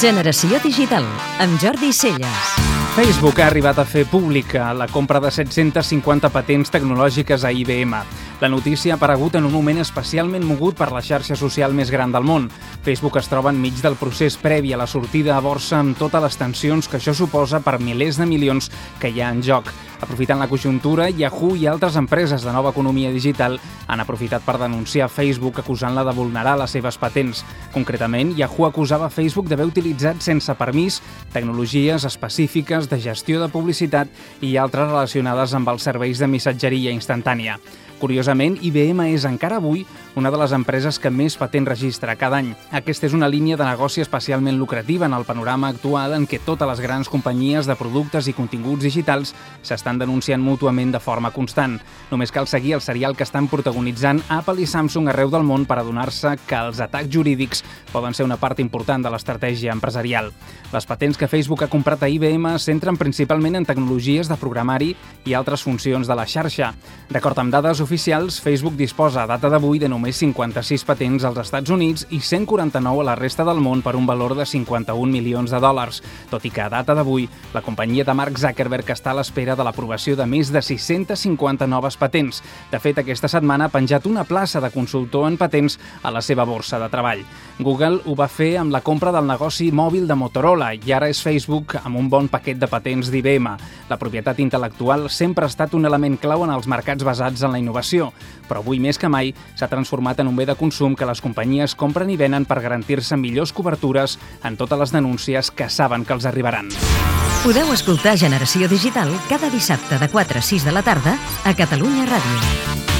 Generació Digital, amb Jordi Celles. Facebook ha arribat a fer pública la compra de 750 patents tecnològiques a IBM. La notícia ha aparegut en un moment especialment mogut per la xarxa social més gran del món. Facebook es troba enmig del procés previ a la sortida a borsa amb totes les tensions que això suposa per milers de milions que hi ha en joc. Aprofitant la conjuntura, Yahoo i altres empreses de nova economia digital han aprofitat per denunciar Facebook acusant-la de vulnerar les seves patents. Concretament, Yahoo acusava Facebook d'haver utilitzat sense permís tecnologies específiques de gestió de publicitat i altres relacionades amb els serveis de missatgeria instantània. Curiosament, IBM és encara avui una de les empreses que més patent registra cada any. Aquesta és una línia de negoci especialment lucrativa en el panorama actual en què totes les grans companyies de productes i continguts digitals s'estan denunciant mútuament de forma constant. Només cal seguir el serial que estan protagonitzant Apple i Samsung arreu del món per adonar-se que els atacs jurídics poden ser una part important de l'estratègia empresarial. Les patents que Facebook ha comprat a IBM centren principalment en tecnologies de programari i altres funcions de la xarxa. D'acord amb dades oficials, Facebook disposa a data d'avui de només 56 patents als Estats Units i 149 a la resta del món per un valor de 51 milions de dòlars, tot i que a data d'avui la companyia de Mark Zuckerberg està a l'espera de l'aprovació de més de 650 noves patents. De fet, aquesta setmana ha penjat una plaça de consultor en patents a la seva borsa de treball. Google ho va fer amb la compra del negoci mòbil de Motorola i ara és Facebook amb un bon paquet de patents d'IBM. La propietat intel·lectual sempre ha estat un element clau en els mercats basats en la innovació innovació, però avui més que mai s'ha transformat en un bé de consum que les companyies compren i venen per garantir-se millors cobertures en totes les denúncies que saben que els arribaran. Podeu escoltar Generació Digital cada dissabte de 4 a 6 de la tarda a Catalunya Ràdio.